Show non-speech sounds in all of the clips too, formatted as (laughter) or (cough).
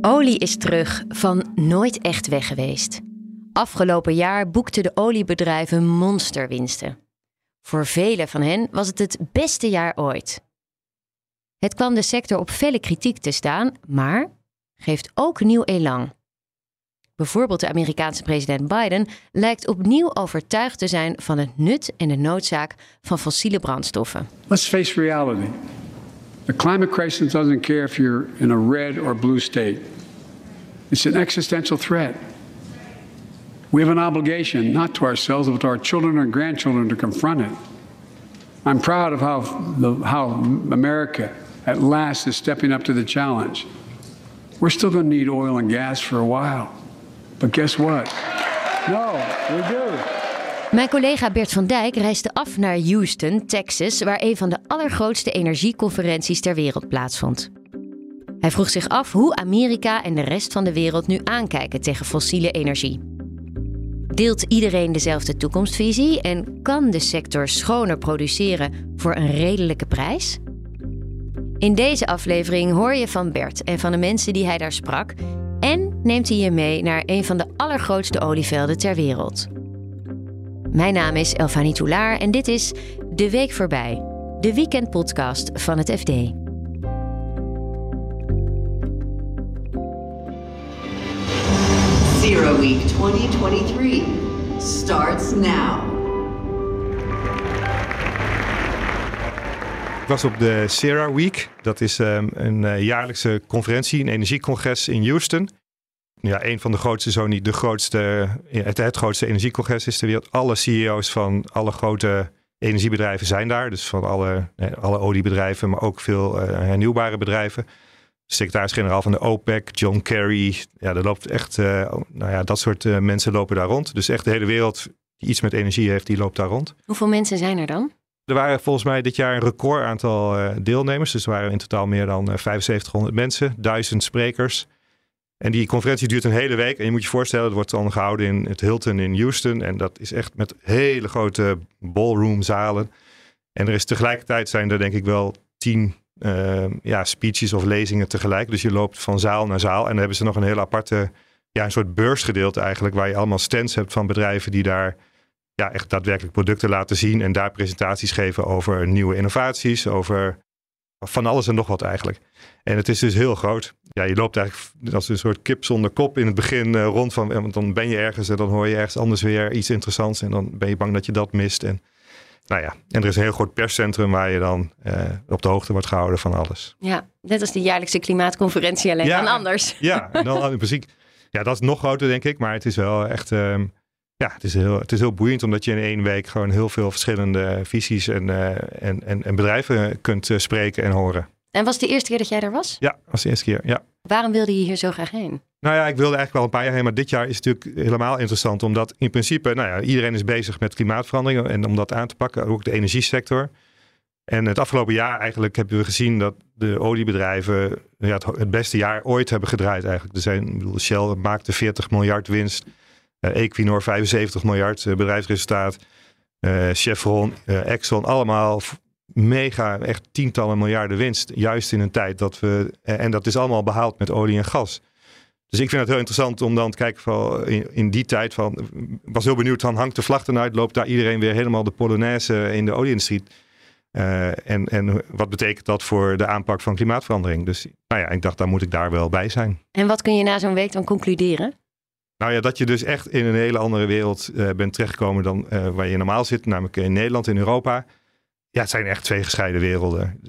Olie is terug van nooit echt weg geweest. Afgelopen jaar boekten de oliebedrijven monsterwinsten. Voor velen van hen was het het beste jaar ooit. Het kwam de sector op felle kritiek te staan, maar geeft ook nieuw elan. Bijvoorbeeld de Amerikaanse president Biden lijkt opnieuw overtuigd te zijn van het nut en de noodzaak van fossiele brandstoffen. Let's face reality. The climate crisis doesn't care if you're in a red or blue state. It's an existential threat. We have an obligation, not to ourselves, but to our children and grandchildren to confront it. I'm proud of how, the, how America at last is stepping up to the challenge. We're still going to need oil and gas for a while. But guess what? No, we do. Mijn collega Bert van Dijk reisde af naar Houston, Texas, waar een van de allergrootste energieconferenties ter wereld plaatsvond. Hij vroeg zich af hoe Amerika en de rest van de wereld nu aankijken tegen fossiele energie. Deelt iedereen dezelfde toekomstvisie en kan de sector schoner produceren voor een redelijke prijs? In deze aflevering hoor je van Bert en van de mensen die hij daar sprak en neemt hij je mee naar een van de allergrootste olievelden ter wereld. Mijn naam is Elfanie Toulaar en dit is De Week Voorbij, de weekendpodcast van het FD. Zero Week 2023 starts now. Ik was op de Sierra Week. Dat is um, een uh, jaarlijkse conferentie, een energiecongres in Houston. Ja, een van de grootste, zo niet de grootste, het, het grootste energiecongres is ter wereld. Alle CEO's van alle grote energiebedrijven zijn daar. Dus van alle, eh, alle oliebedrijven, maar ook veel uh, hernieuwbare bedrijven. Secretaris-generaal van de OPEC, John Kerry. Ja, er loopt echt, uh, nou ja, dat soort uh, mensen lopen daar rond. Dus echt de hele wereld die iets met energie heeft, die loopt daar rond. Hoeveel mensen zijn er dan? Er waren volgens mij dit jaar een record aantal deelnemers. Dus er waren in totaal meer dan 7500 mensen, duizend sprekers. En die conferentie duurt een hele week. En je moet je voorstellen, het wordt dan gehouden in het Hilton in Houston. En dat is echt met hele grote ballroomzalen. En er is tegelijkertijd zijn er denk ik wel tien uh, ja, speeches of lezingen tegelijk. Dus je loopt van zaal naar zaal. En dan hebben ze nog een heel aparte, ja, een soort beursgedeelte eigenlijk. Waar je allemaal stands hebt van bedrijven die daar ja, echt daadwerkelijk producten laten zien. En daar presentaties geven over nieuwe innovaties, over van alles en nog wat eigenlijk. En het is dus heel groot. Ja, je loopt eigenlijk als een soort kip zonder kop in het begin uh, rond van, want dan ben je ergens en dan hoor je ergens anders weer iets interessants en dan ben je bang dat je dat mist. En nou ja, en er is een heel groot perscentrum waar je dan uh, op de hoogte wordt gehouden van alles. Ja, net als de jaarlijkse klimaatconferentie, alleen ja, dan anders. Ja, en dan (laughs) in principe. Ja, dat is nog groter denk ik, maar het is wel echt. Um, ja, het is, heel, het is heel boeiend omdat je in één week gewoon heel veel verschillende visies en, uh, en, en, en, bedrijven kunt uh, spreken en horen. En was het de eerste keer dat jij daar was? Ja, was de eerste keer, ja. Waarom wilde je hier zo graag heen? Nou ja, ik wilde eigenlijk wel een paar jaar heen, maar dit jaar is het natuurlijk helemaal interessant. Omdat in principe, nou ja, iedereen is bezig met klimaatverandering en om dat aan te pakken, ook de energiesector. En het afgelopen jaar eigenlijk hebben we gezien dat de oliebedrijven ja, het, het beste jaar ooit hebben gedraaid eigenlijk. Er zijn, ik bedoel, Shell maakte 40 miljard winst. Uh, Equinor 75 miljard uh, bedrijfsresultaat. Uh, Chevron, Exxon, allemaal mega, echt tientallen miljarden winst. Juist in een tijd dat we, en dat is allemaal behaald met olie en gas. Dus ik vind het heel interessant om dan te kijken van in, die tijd van, was heel benieuwd van hangt de vlag eruit, loopt daar iedereen weer helemaal de Polonaise in de olieindustrie. Uh, en, en wat betekent dat voor de aanpak van klimaatverandering? Dus nou ja, ik dacht, dan moet ik daar wel bij zijn. En wat kun je na zo'n week dan concluderen? Nou ja, dat je dus echt in een hele andere wereld uh, bent terechtgekomen dan uh, waar je normaal zit, namelijk in Nederland, in Europa. Ja, het zijn echt twee gescheiden werelden.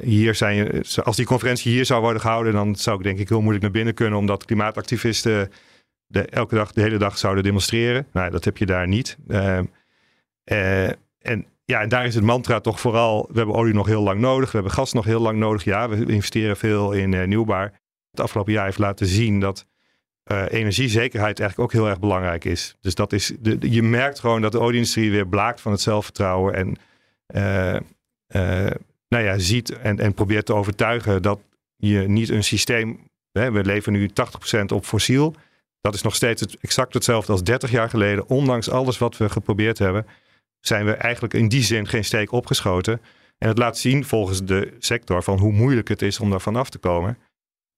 Hier zijn, als die conferentie hier zou worden gehouden, dan zou ik denk ik heel moeilijk naar binnen kunnen, omdat klimaatactivisten de, elke dag, de hele dag zouden demonstreren. Nou, dat heb je daar niet. En ja, en daar is het mantra toch vooral, we hebben olie nog heel lang nodig, we hebben gas nog heel lang nodig. Ja, we investeren veel in nieuwbaar. Het afgelopen jaar heeft laten zien dat uh, energiezekerheid eigenlijk ook heel erg belangrijk is. Dus dat is de, je merkt gewoon dat de olieindustrie weer blaakt van het zelfvertrouwen en uh, uh, nou ja, ziet en, en probeert te overtuigen dat je niet een systeem. Hè, we leven nu 80% op fossiel. Dat is nog steeds exact hetzelfde als 30 jaar geleden. Ondanks alles wat we geprobeerd hebben, zijn we eigenlijk in die zin geen steek opgeschoten. En het laat zien volgens de sector van hoe moeilijk het is om daar vanaf te komen.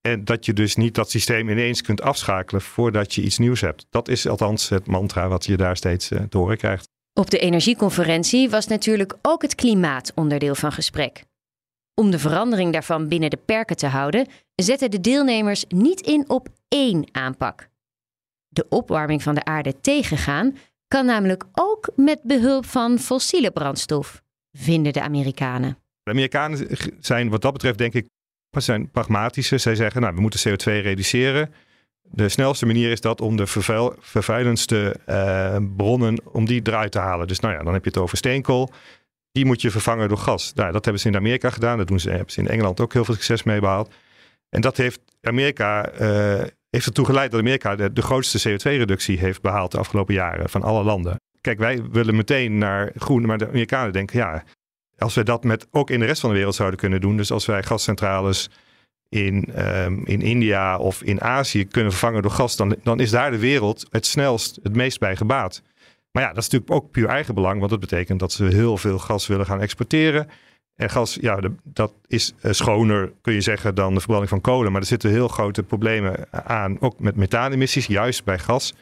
En dat je dus niet dat systeem ineens kunt afschakelen voordat je iets nieuws hebt. Dat is althans het mantra wat je daar steeds uh, te horen krijgt. Op de energieconferentie was natuurlijk ook het klimaat onderdeel van gesprek. Om de verandering daarvan binnen de perken te houden, zetten de deelnemers niet in op één aanpak. De opwarming van de aarde tegengaan kan namelijk ook met behulp van fossiele brandstof, vinden de Amerikanen. De Amerikanen zijn wat dat betreft denk ik zijn pragmatische. Zij zeggen, nou, we moeten CO2 reduceren. De snelste manier is dat om de vervuil, vervuilendste uh, bronnen, om die eruit te halen. Dus nou ja, dan heb je het over steenkool. Die moet je vervangen door gas. Nou, dat hebben ze in Amerika gedaan. Dat doen ze, hebben ze in Engeland ook heel veel succes mee behaald. En dat heeft Amerika, uh, heeft ertoe geleid dat Amerika de, de grootste CO2-reductie heeft behaald de afgelopen jaren van alle landen. Kijk, wij willen meteen naar groen, maar de Amerikanen denken, ja, als we dat met, ook in de rest van de wereld zouden kunnen doen, dus als wij gascentrales in, um, in India of in Azië kunnen vervangen door gas, dan, dan is daar de wereld het snelst, het meest bij gebaat. Maar ja, dat is natuurlijk ook puur eigen belang, want dat betekent dat ze heel veel gas willen gaan exporteren. En gas, ja, dat is eh, schoner, kun je zeggen, dan de verbranding van kolen. Maar er zitten heel grote problemen aan, ook met methaanemissies, juist bij gas,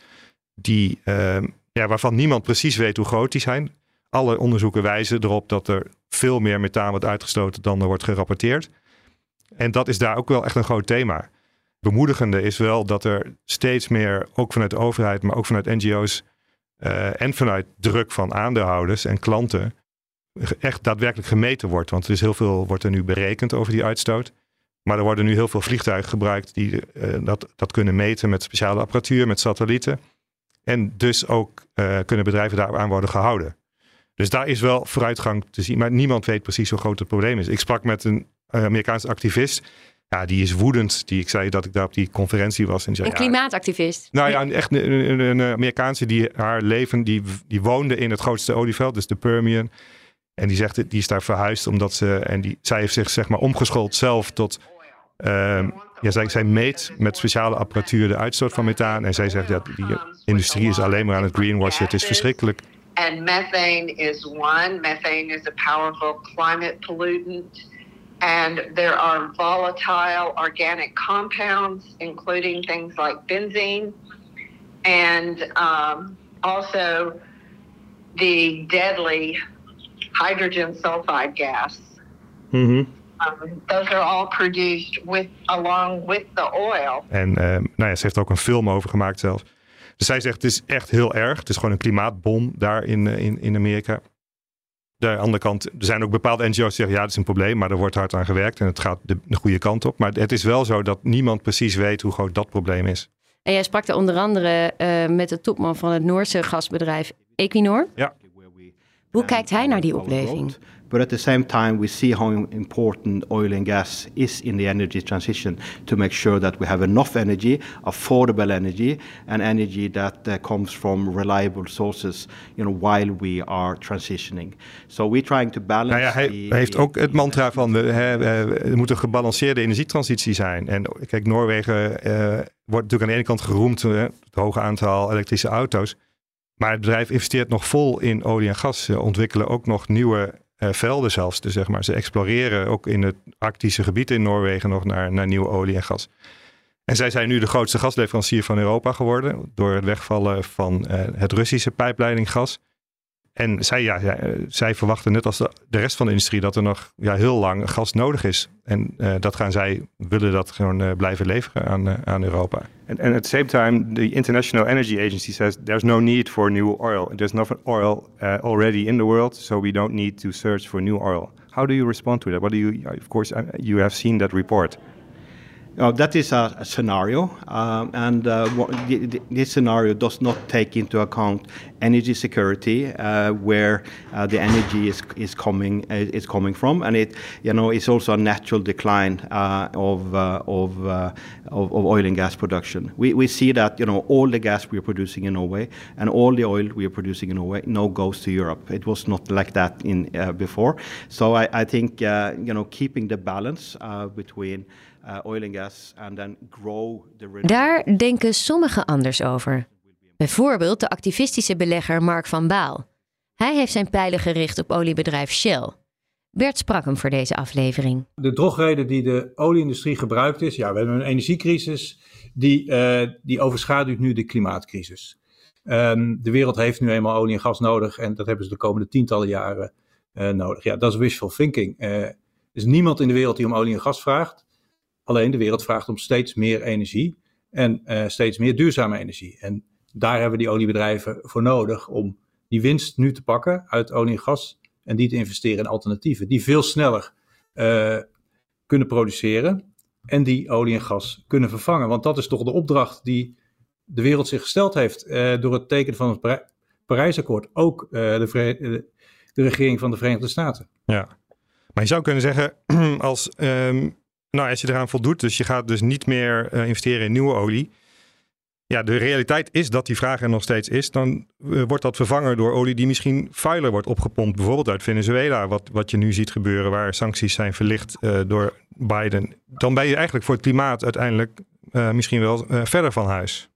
die, uh, ja, waarvan niemand precies weet hoe groot die zijn. Alle onderzoeken wijzen erop dat er veel meer methaan wordt uitgestoten dan er wordt gerapporteerd. En dat is daar ook wel echt een groot thema. Bemoedigende is wel dat er steeds meer, ook vanuit de overheid, maar ook vanuit NGO's uh, en vanuit druk van aandeelhouders en klanten, echt daadwerkelijk gemeten wordt. Want er is heel veel wordt er nu berekend over die uitstoot. Maar er worden nu heel veel vliegtuigen gebruikt die uh, dat, dat kunnen meten met speciale apparatuur, met satellieten. En dus ook uh, kunnen bedrijven daaraan worden gehouden. Dus daar is wel vooruitgang te zien. Maar niemand weet precies hoe groot het probleem is. Ik sprak met een uh, Amerikaanse activist. Ja, die is woedend. Die, ik zei dat ik daar op die conferentie was. En zei, een klimaatactivist? Ja, nou ja, echt een, een, een, Amerikaanse die haar leven, die, die woonde in het grootste olieveld, dus de Permian. En die zegt, die is daar verhuisd omdat ze, en die, zij heeft zich zeg maar omgeschoold zelf tot, um, ja, zij, zij meet met speciale apparatuur de uitstoot van methaan. En zij zegt, dat ja, die industrie is alleen maar aan het greenwashen. Het is verschrikkelijk. And methane is one. Methane is a powerful climate pollutant. And there are volatile organic compounds, including things like benzene, and um, also the deadly hydrogen sulfide gas. Mm-hmm. Um, those are all produced with, along with the oil. En um, nou ja, ze heeft er ook een film over gemaakt zelfs. Dus zij zegt het is echt heel erg. Het is gewoon een klimaatbom daar in, eh, in, in Amerika de andere kant, er zijn ook bepaalde NGO's die zeggen ja, dat is een probleem, maar er wordt hard aan gewerkt en het gaat de, de goede kant op. Maar het is wel zo dat niemand precies weet hoe groot dat probleem is. En jij sprak er onder andere uh, met de topman van het Noorse gasbedrijf Equinor. Ja. Hoe kijkt hij naar die opleving? But at the same time, we see how important oil and gas is in the energy transition to make sure that we have enough energy, affordable energy, and energy that uh, comes from reliable sources, you know, while we are transitioning. So we're trying to balance. Nou ja, hij the, heeft ook het mantra van we, er moet een gebalanceerde energietransitie zijn. En kijk, Noorwegen uh, wordt natuurlijk aan de ene kant geroemd, uh, het hoge aantal elektrische auto's. Maar het bedrijf investeert nog vol in olie en gas. Ze ontwikkelen ook nog nieuwe velden zelfs. Dus zeg maar, ze exploreren ook in het Arctische gebied in Noorwegen nog naar, naar nieuwe olie en gas. En zij zijn nu de grootste gasleverancier van Europa geworden door het wegvallen van uh, het Russische pijpleidinggas. En zij, zij verwachten net als de, de, rest van de industrie dat er nog ja, heel lang gas nodig is. En uh, dat gaan zij, willen dat gewoon uh, blijven leveren aan, uh, aan Europa. And at the same time, the International Energy Agency says there's no need for new oil. There's enough oil already in the world, so we don't need to search for new oil. How do you respond to that? What do you, of course, you have seen that report. Uh, that is a, a scenario, um, and uh, this scenario does not take into account energy security, uh, where uh, the energy is is coming uh, is coming from, and it you know it's also a natural decline of, of, of, of oil and gas production. We we see that you know all the gas we are producing in Norway and all the oil we are producing in Norway now goes to Europe. It was not like that in before, so I, I think you know keeping the balance between oil and gas and then grow the Daar denken sommigen anders over. Bijvoorbeeld de activistische belegger Mark van Baal. Hij heeft zijn pijlen gericht op oliebedrijf Shell. Bert sprak hem voor deze aflevering. De drogreden die de olieindustrie gebruikt is, ja, we hebben een energiecrisis, die, uh, die overschaduwt nu de klimaatcrisis. Um, de wereld heeft nu eenmaal olie en gas nodig en dat hebben ze de komende tientallen jaren uh, nodig. Ja, dat is wishful thinking. Uh, er is niemand in de wereld die om olie en gas vraagt. Alleen de wereld vraagt om steeds meer energie en steeds meer duurzame energie. En daar hebben die oliebedrijven voor nodig om die winst nu te pakken uit olie en gas en die te investeren in alternatieven die veel sneller uh, kunnen produceren en die olie en gas kunnen vervangen. Want dat is toch de opdracht die de wereld zich gesteld heeft uh, door het tekenen van het Parijsakkoord. Ook de, de, regering van de Verenigde Staten. Ja, maar je zou kunnen zeggen, (clears throat) als, um, nou, als je eraan voldoet, dus je gaat dus niet meer investeren in nieuwe olie ja, de realiteit is dat die vraag er nog steeds is. Dan eh, wordt dat vervangen door olie die misschien vuiler wordt opgepompt. Bijvoorbeeld uit Venezuela, wat, wat je nu ziet gebeuren, waar sancties zijn verlicht uh, door Biden. Dan ben je eigenlijk voor het klimaat uiteindelijk misschien wel verder van huis.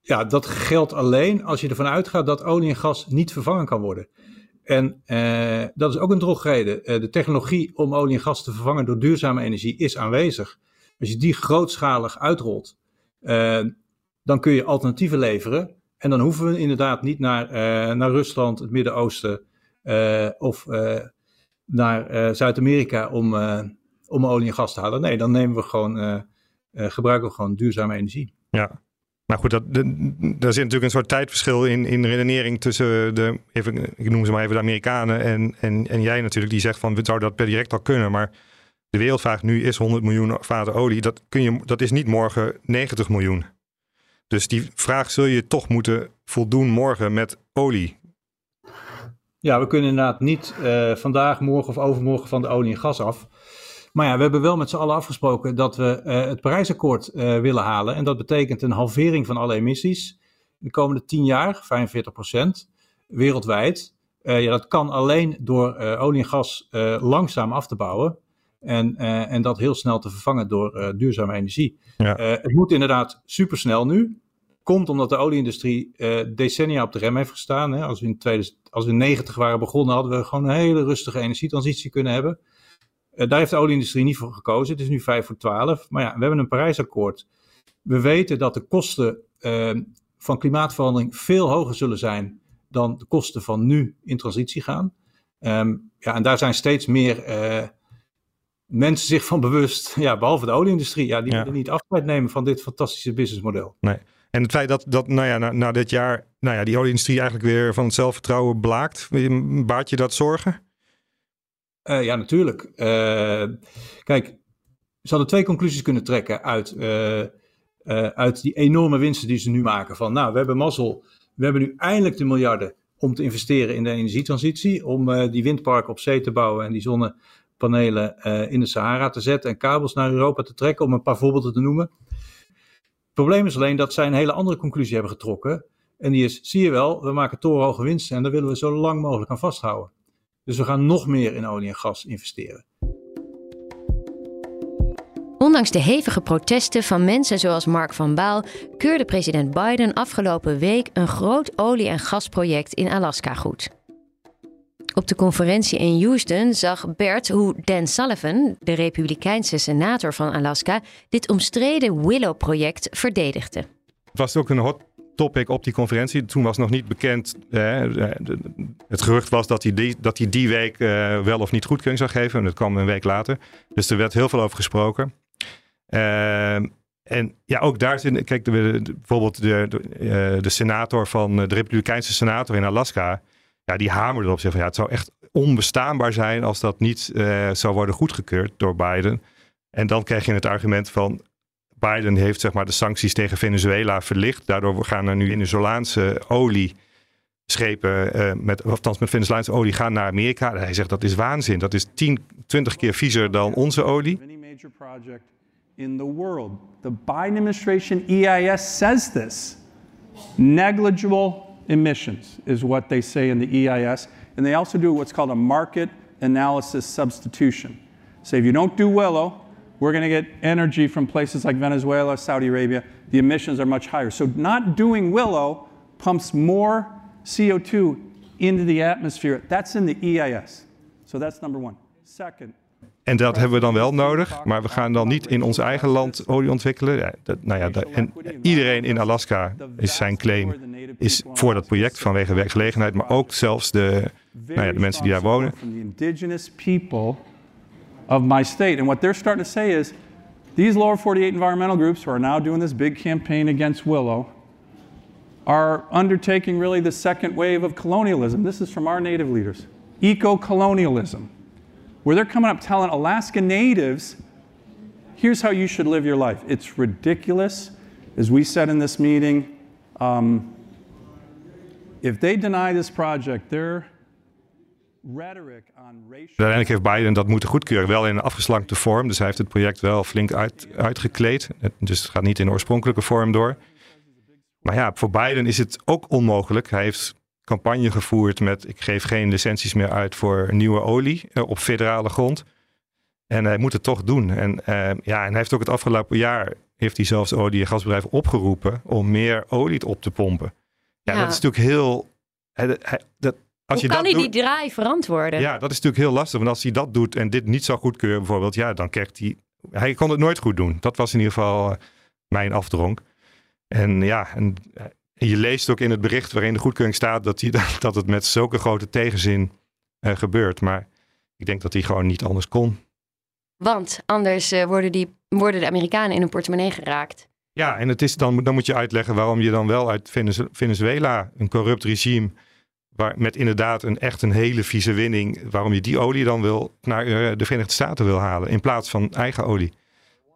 Ja, dat geldt alleen als je ervan uitgaat dat olie en gas niet vervangen kan worden. En dat is ook een drogreden. de technologie om olie en gas te vervangen door duurzame energie is aanwezig. Als je die grootschalig uitrolt, uh, dan kun je alternatieven leveren. En dan hoeven we inderdaad niet naar, uh, naar Rusland, het Midden-Oosten uh, of naar Zuid-Amerika om, om olie en gas te halen. Nee, dan nemen we gewoon, gebruiken we gewoon duurzame energie. Ja, maar goed, dat, daar zit natuurlijk een soort tijdverschil in, in redenering tussen de, even, ik noem ze maar even de Amerikanen en, en, en jij natuurlijk, die zegt van we zouden dat per direct al kunnen, maar de wereldvraag nu is 100 miljoen vaten olie. Dat, kun je, dat is niet morgen 90 miljoen. Dus die vraag zul je toch moeten voldoen morgen met olie. Ja, we kunnen inderdaad niet uh, vandaag, morgen of overmorgen van de olie en gas af. Maar ja, we hebben wel met z'n allen afgesproken dat we uh, het Parijsakkoord uh, willen halen. En dat betekent een halvering van alle emissies. De komende 10 jaar, 45 procent, wereldwijd. ja, dat kan alleen door olie en gas langzaam af te bouwen. En, uh, en dat heel snel te vervangen door uh, duurzame energie. Ja. Uh, het moet inderdaad supersnel nu. Komt omdat de olieindustrie decennia op de rem heeft gestaan. Hè. Als, we in 2000, als we in 90 waren begonnen, hadden we gewoon een hele rustige energietransitie kunnen hebben. Daar heeft de olieindustrie niet voor gekozen. Het is nu 5 voor 12. Maar ja, we hebben een Parijsakkoord. We weten dat de kosten van klimaatverandering veel hoger zullen zijn dan de kosten van nu in transitie gaan. Um, ja, en daar zijn steeds meer mensen zich van bewust, (laughs) ja, behalve de olieindustrie, ja, die ja. willen niet afscheid nemen van dit fantastische businessmodel. Nee. En het feit dat, dat nou ja, na, na dit jaar, nou ja, die olieindustrie eigenlijk weer van het zelfvertrouwen blaakt, baart je dat zorgen? Uh, ja, natuurlijk. Uh, kijk, ze hadden twee conclusies kunnen trekken uit, uh, uit die enorme winsten die ze nu maken. Van, nou, we hebben mazzel, we hebben nu eindelijk de miljarden om te investeren in de energietransitie, om die windparken op zee te bouwen en die zonne panelen uh, in de Sahara te zetten en kabels naar Europa te trekken, om een paar voorbeelden te noemen. Het probleem is alleen dat zij een hele andere conclusie hebben getrokken. En die is, zie je wel, we maken torenhoge winsten en daar willen we zo lang mogelijk aan vasthouden. Dus we gaan nog meer in olie en gas investeren. Ondanks de hevige protesten van mensen zoals Mark van Baal keurde president Biden afgelopen week een groot olie- en gasproject in Alaska goed. Op de conferentie in Houston zag Bert hoe Dan Sullivan, de Republikeinse senator van Alaska, dit omstreden Willow-project verdedigde. Het was ook een hot topic op die conferentie. Toen was nog niet bekend. het gerucht was dat hij die, dat hij die week eh, wel of niet goedkeuring zou geven. En dat kwam een week later. Dus er werd heel veel over gesproken. Uh, en ja, ook daar zit. Kijk, de, bijvoorbeeld de, de, de, senator van de Republikeinse senator in Alaska ja, die hamerde erop. Zeggen van, ja, het zou echt onbestaanbaar zijn als dat niet zou worden goedgekeurd door Biden. En dan krijg je het argument van Biden heeft zeg maar, de sancties tegen Venezuela verlicht. Daardoor gaan er nu Venezolaanse olie schepen, uh, met, althans met Venezolaanse olie, gaan naar Amerika. Hij zegt dat is waanzin. Dat is 10, 20 keer viezer dan onze olie. In the world. The Biden administration EIS says this. Negligible emissions is what they say in the EIS. And they also do what's called a market analysis substitution. Say if you don't do Willow, we're going to get energy from places like Venezuela, Saudi Arabia. The emissions are much higher. So not doing Willow pumps more CO2 into the atmosphere. That's in the EIS. So that's number one. Second, En dat hebben we dan wel nodig, maar we gaan dan niet in ons eigen land olie ontwikkelen. Ja, dat, nou ja, dat- en iedereen in Alaska is zijn claim is voor dat project vanwege werkgelegenheid, maar ook zelfs de, nou ja, de mensen die daar wonen. Of my state. And what they're starting to say is these lower 48 environmental groups who are now doing this big campaign against Willow are undertaking really the second wave of colonialism. This is from our native leaders. Eco colonialism, where they're coming up telling Alaska natives, here's how you should live your life. It's ridiculous. As we said in this meeting, um, if they deny this project, racial. Uiteindelijk heeft Biden dat moeten goedkeuren, wel in een afgeslankte vorm. Dus hij heeft het project wel flink uit, uitgekleed. Dus het gaat niet in de oorspronkelijke vorm door. Maar ja, voor Biden is het ook onmogelijk. Hij heeft campagne gevoerd met ik geef geen licenties meer uit voor nieuwe olie eh, op federale grond. En hij moet het toch doen. En, eh, ja, en hij heeft ook het afgelopen jaar heeft hij zelfs olie- en gasbedrijven opgeroepen om meer olie op te pompen. Ja, Ja. dat is natuurlijk heel. hij- hij- dat, als Hoe je kan dat hij doet- die draai verantwoorden? ja, dat is natuurlijk heel lastig. Want als hij dat doet en dit niet zou goedkeuren bijvoorbeeld, ja, dan krijgt hij... Hij kon het nooit goed doen. Dat was in ieder geval eh, mijn afdronk. En ja, en, eh, je leest ook in het bericht waarin de goedkeuring staat dat, hij, (laughs) dat het met zulke grote tegenzin eh, gebeurt. Maar ik denk dat hij gewoon niet anders kon. Want anders worden, die, worden de Amerikanen in hun portemonnee geraakt. Ja, en het is dan, dan moet je uitleggen waarom je dan wel uit Venez- Venezuela, een corrupt regime, waar, met inderdaad een echt een hele vieze winning, waarom je die olie dan wil naar eh, de Verenigde Staten wil halen in plaats van eigen olie.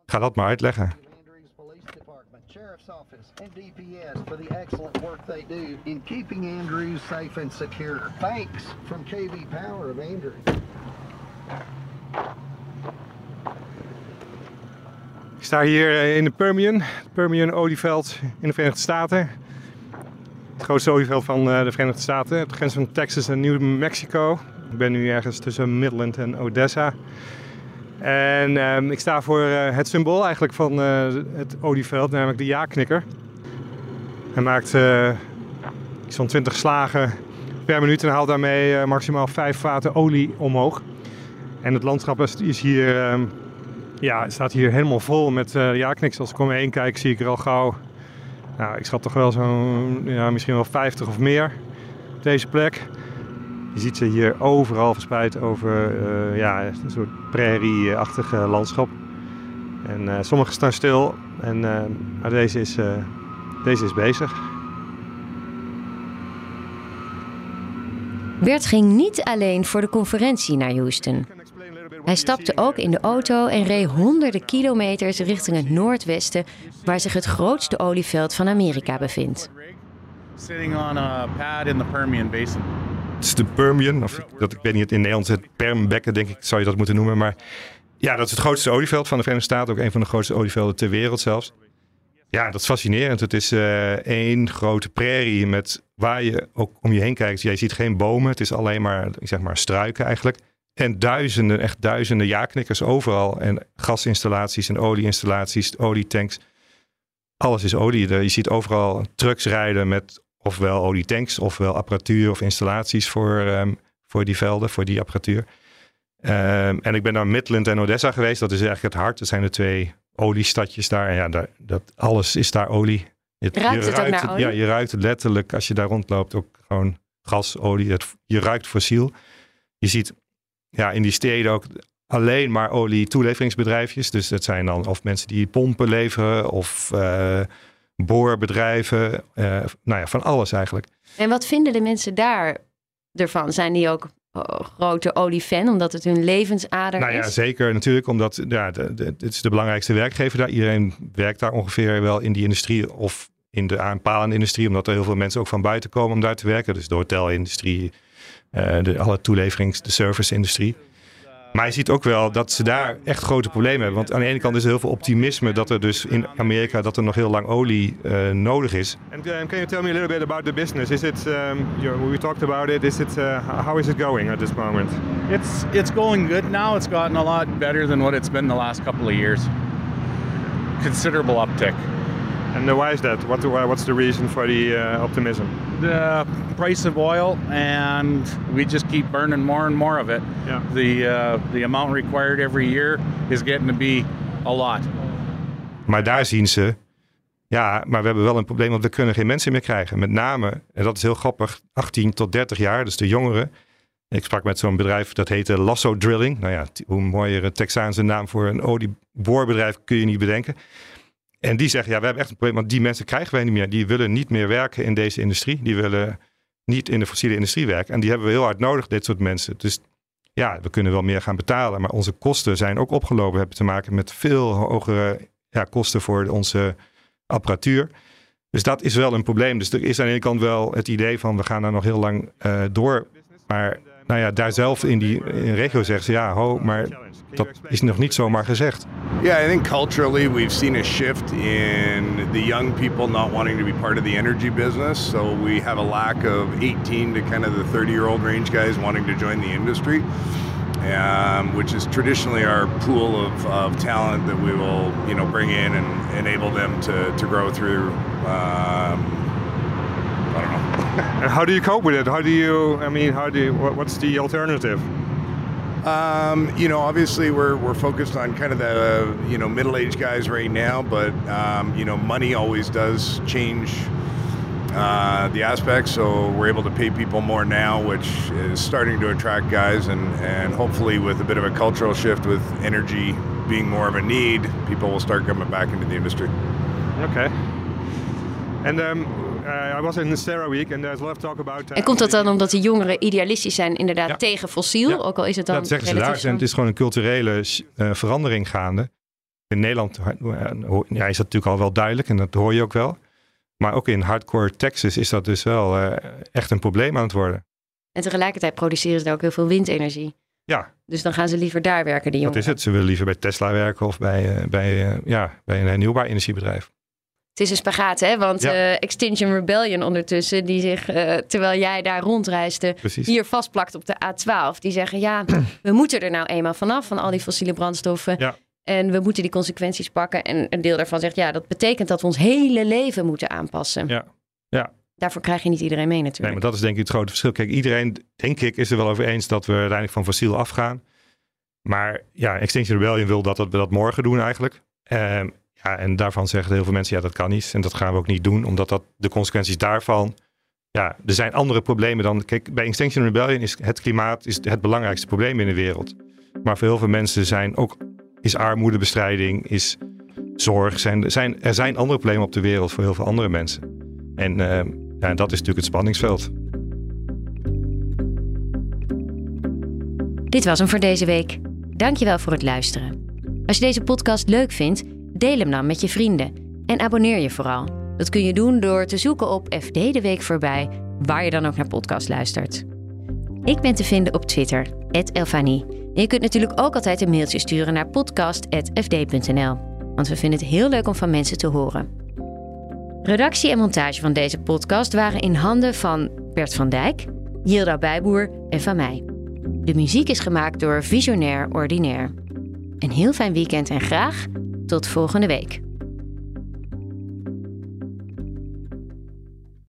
Ga dat maar uitleggen. Andrews Police Department, Sheriff's Office, and DPS for the excellent work they do in keeping Andrews safe and secure. Thanks from KV Power of Andrews. Ik sta hier eh, in de Permian, het Permian olieveld in de Verenigde Staten. Grootste olieveld van eh, de Verenigde Staten, op de grens van Texas en New Mexico. Ik ben nu ergens tussen Midland en Odessa. En ehm, ik sta voor eh, het symbool eigenlijk van eh, het olieveld, namelijk de ja-knikker. Hij maakt van 20 slagen per minuut en haalt daarmee maximaal 5 vaten olie omhoog. En het landschap is, hier ehm, ja, staat hier helemaal vol met ja-kniks. Als ik om me heen kijk, zie ik er al gauw... Nou, ik schat toch wel zo'n, ja, misschien wel 50 of meer op deze plek. Je ziet ze hier overal verspreid over eh, ja, een soort prairie-achtige landschap. En eh, sommige staan stil, en, eh, maar deze is, deze is bezig. Bert ging niet alleen voor de conferentie naar Houston. Hij stapte ook in de auto en reed honderden kilometers richting het noordwesten, waar zich het grootste olieveld van Amerika bevindt. Sitting on a pad in the Permian Basin. Het is de Permian, of dat, ik weet niet, in Nederland het Permbekken, denk ik, zou je dat moeten noemen. Maar ja, dat is het grootste olieveld van de Verenigde Staten. Ook een van de grootste olievelden ter wereld zelfs. Ja, dat is fascinerend. Het is eh, één grote prairie met waar je ook om je heen kijkt. Jij ziet geen bomen. Het is alleen maar, ik zeg maar, struiken eigenlijk. En duizenden, echt duizenden ja-knikkers overal. En gasinstallaties en olieinstallaties, olietanks. Alles is olie. Je ziet overal trucks rijden met ofwel olietanks, ofwel apparatuur of installaties voor, ehm, voor die velden, voor die apparatuur. Ehm, en ik ben naar Midland en Odessa geweest. Dat is eigenlijk het hart. Dat zijn de twee oliestadjes daar. En ja, daar, dat, alles is daar olie. Het, Ruikt het ook naar olie? Ja, je ruikt het letterlijk als je daar rondloopt ook gewoon gas, olie. Het, je ruikt fossiel. Je ziet ja, in die steden ook alleen maar olie toeleveringsbedrijfjes. Dus dat zijn dan of mensen die pompen leveren of eh, boorbedrijven. eh, nou ja, van alles eigenlijk. En wat vinden de mensen daar ervan? Zijn die ook oh, grote oliefan, omdat het hun levensader Nou ja, is? zeker natuurlijk, omdat ja, de, de, het is de belangrijkste werkgever daar. Iedereen werkt daar ongeveer wel in die industrie of in de aanpalende industrie, omdat er heel veel mensen ook van buiten komen om daar te werken. Dus de hotelindustrie, eh, de, alle toeleverings, de serviceindustrie. Maar je ziet ook wel dat ze daar echt grote problemen hebben. Want aan de ene kant is er heel veel optimisme dat er dus in Amerika dat er nog heel lang olie eh, nodig is. And um, can you tell me a little bit about the business? Is it, um, you, we talked about it, is it, uh, how is it going at this moment? It's it's going good now. It's gotten a lot better than what it's been the last couple of years. Considerable uptick. And why is that? What, what's the reason for the uh, optimism? The price of oil, and we just keep burning more and more of it. Yeah. The uh, the amount required every year is getting to be a lot. Maar daar zien ze, ja, maar we hebben wel een probleem, want we kunnen geen mensen meer krijgen. Met name, en dat is heel grappig, 18 tot 30 jaar, dus de jongeren. Ik sprak met zo'n bedrijf dat heette Lasso Drilling. Nou ja, hoe mooier een Texaanse naam voor een olieboorbedrijf kun je niet bedenken. En die zeggen, ja, we hebben echt een probleem, want die mensen krijgen wij niet meer. Die willen niet meer werken in deze industrie. Die willen niet in de fossiele industrie werken. En die hebben we heel hard nodig, dit soort mensen. Dus ja, we kunnen wel meer gaan betalen, maar onze kosten zijn ook opgelopen. We hebben te maken met veel hogere ja, kosten voor onze apparatuur. Dus dat is wel een probleem. Dus er is aan de ene kant wel het idee van we gaan daar nog heel lang eh, door. Maar nou ja, daar zelf in die in regio zeggen ze ja, ho, maar dat is nog niet zomaar gezegd. Yeah, I think culturally we've seen a shift in the young people not wanting to be part of the energy business. So we have a lack of 18 to kind of the 30 year old range guys wanting to join the industry, um, which is traditionally our pool of, of talent that we will, you know, bring in and enable them to, to grow through. Um, I don't know. And how do you cope with it? How do you, I mean, how do you, what, what's the alternative? Um, you know, obviously we're, we're focused on kind of the, you know, middle-aged guys right now, but, um, you know, money always does change uh, the aspect. So we're able to pay people more now, which is starting to attract guys and, and hopefully with a bit of a cultural shift with energy being more of a need, people will start coming back into the industry. Okay. And um, I was in Sarah Week and there's a lot of talk about... uh, En komt dat dan omdat de jongeren idealistisch zijn inderdaad Ja. tegen fossiel? Ja. Ook al is het dan Dat zeggen ze relatief daar. En het is gewoon een culturele eh, verandering gaande. In Nederland eh, ja, is dat natuurlijk al wel duidelijk en dat hoor je ook wel. Maar ook in hardcore Texas is dat dus wel eh, echt een probleem aan het worden. En tegelijkertijd produceren ze daar ook heel veel windenergie. Ja, Dus dan gaan ze liever daar werken, die dat jongeren. is het. Ze willen liever bij Tesla werken of bij, eh, bij, eh, ja, bij een hernieuwbaar energiebedrijf. Het is een spagaat, hè? Want Ja. eh, Extinction Rebellion ondertussen, die zich, eh, terwijl jij daar rondreisde, Precies. hier vastplakt op de A12. Die zeggen, ja, (clears throat) we moeten er nou eenmaal vanaf, van al die fossiele brandstoffen. Ja. En we moeten die consequenties pakken. En een deel daarvan zegt, ja, dat betekent dat we ons hele leven moeten aanpassen. Ja. Ja. Daarvoor krijg je niet iedereen mee Nee, natuurlijk. maar dat is denk ik het grote verschil. Kijk, iedereen, denk ik, is er wel over eens dat we uiteindelijk van fossiel afgaan. Maar ja, Extinction Rebellion wil dat, dat we dat morgen doen eigenlijk. Ehm, ja, en daarvan zeggen heel veel mensen, ja, dat kan niet. En dat gaan we ook niet doen, omdat dat de consequenties daarvan... Ja, er zijn andere problemen dan... Kijk, bij Extinction Rebellion is het klimaat is het belangrijkste probleem in de wereld. Maar voor heel veel mensen zijn ook, is armoedebestrijding, is zorg... Zijn, zijn, er zijn andere problemen op de wereld voor heel veel andere mensen. En ehm, ja, dat is natuurlijk het spanningsveld. Dit was hem voor deze week. Dankjewel voor het luisteren. Als je deze podcast leuk vindt, deel hem dan met je vrienden. En abonneer je vooral. Dat kun je doen door te zoeken op FD de Week voorbij, waar je dan ook naar podcast luistert. Ik ben te vinden op Twitter, Elfanie. En je kunt natuurlijk ook altijd een mailtje sturen naar podcast.fd.nl. Want we vinden het heel leuk om van mensen te horen. Redactie en montage van deze podcast waren in handen van Bert van Dijk, Yilda Bijboer en van mij. De muziek is gemaakt door Visionair Ordinaire. Een heel fijn weekend en graag tot volgende week.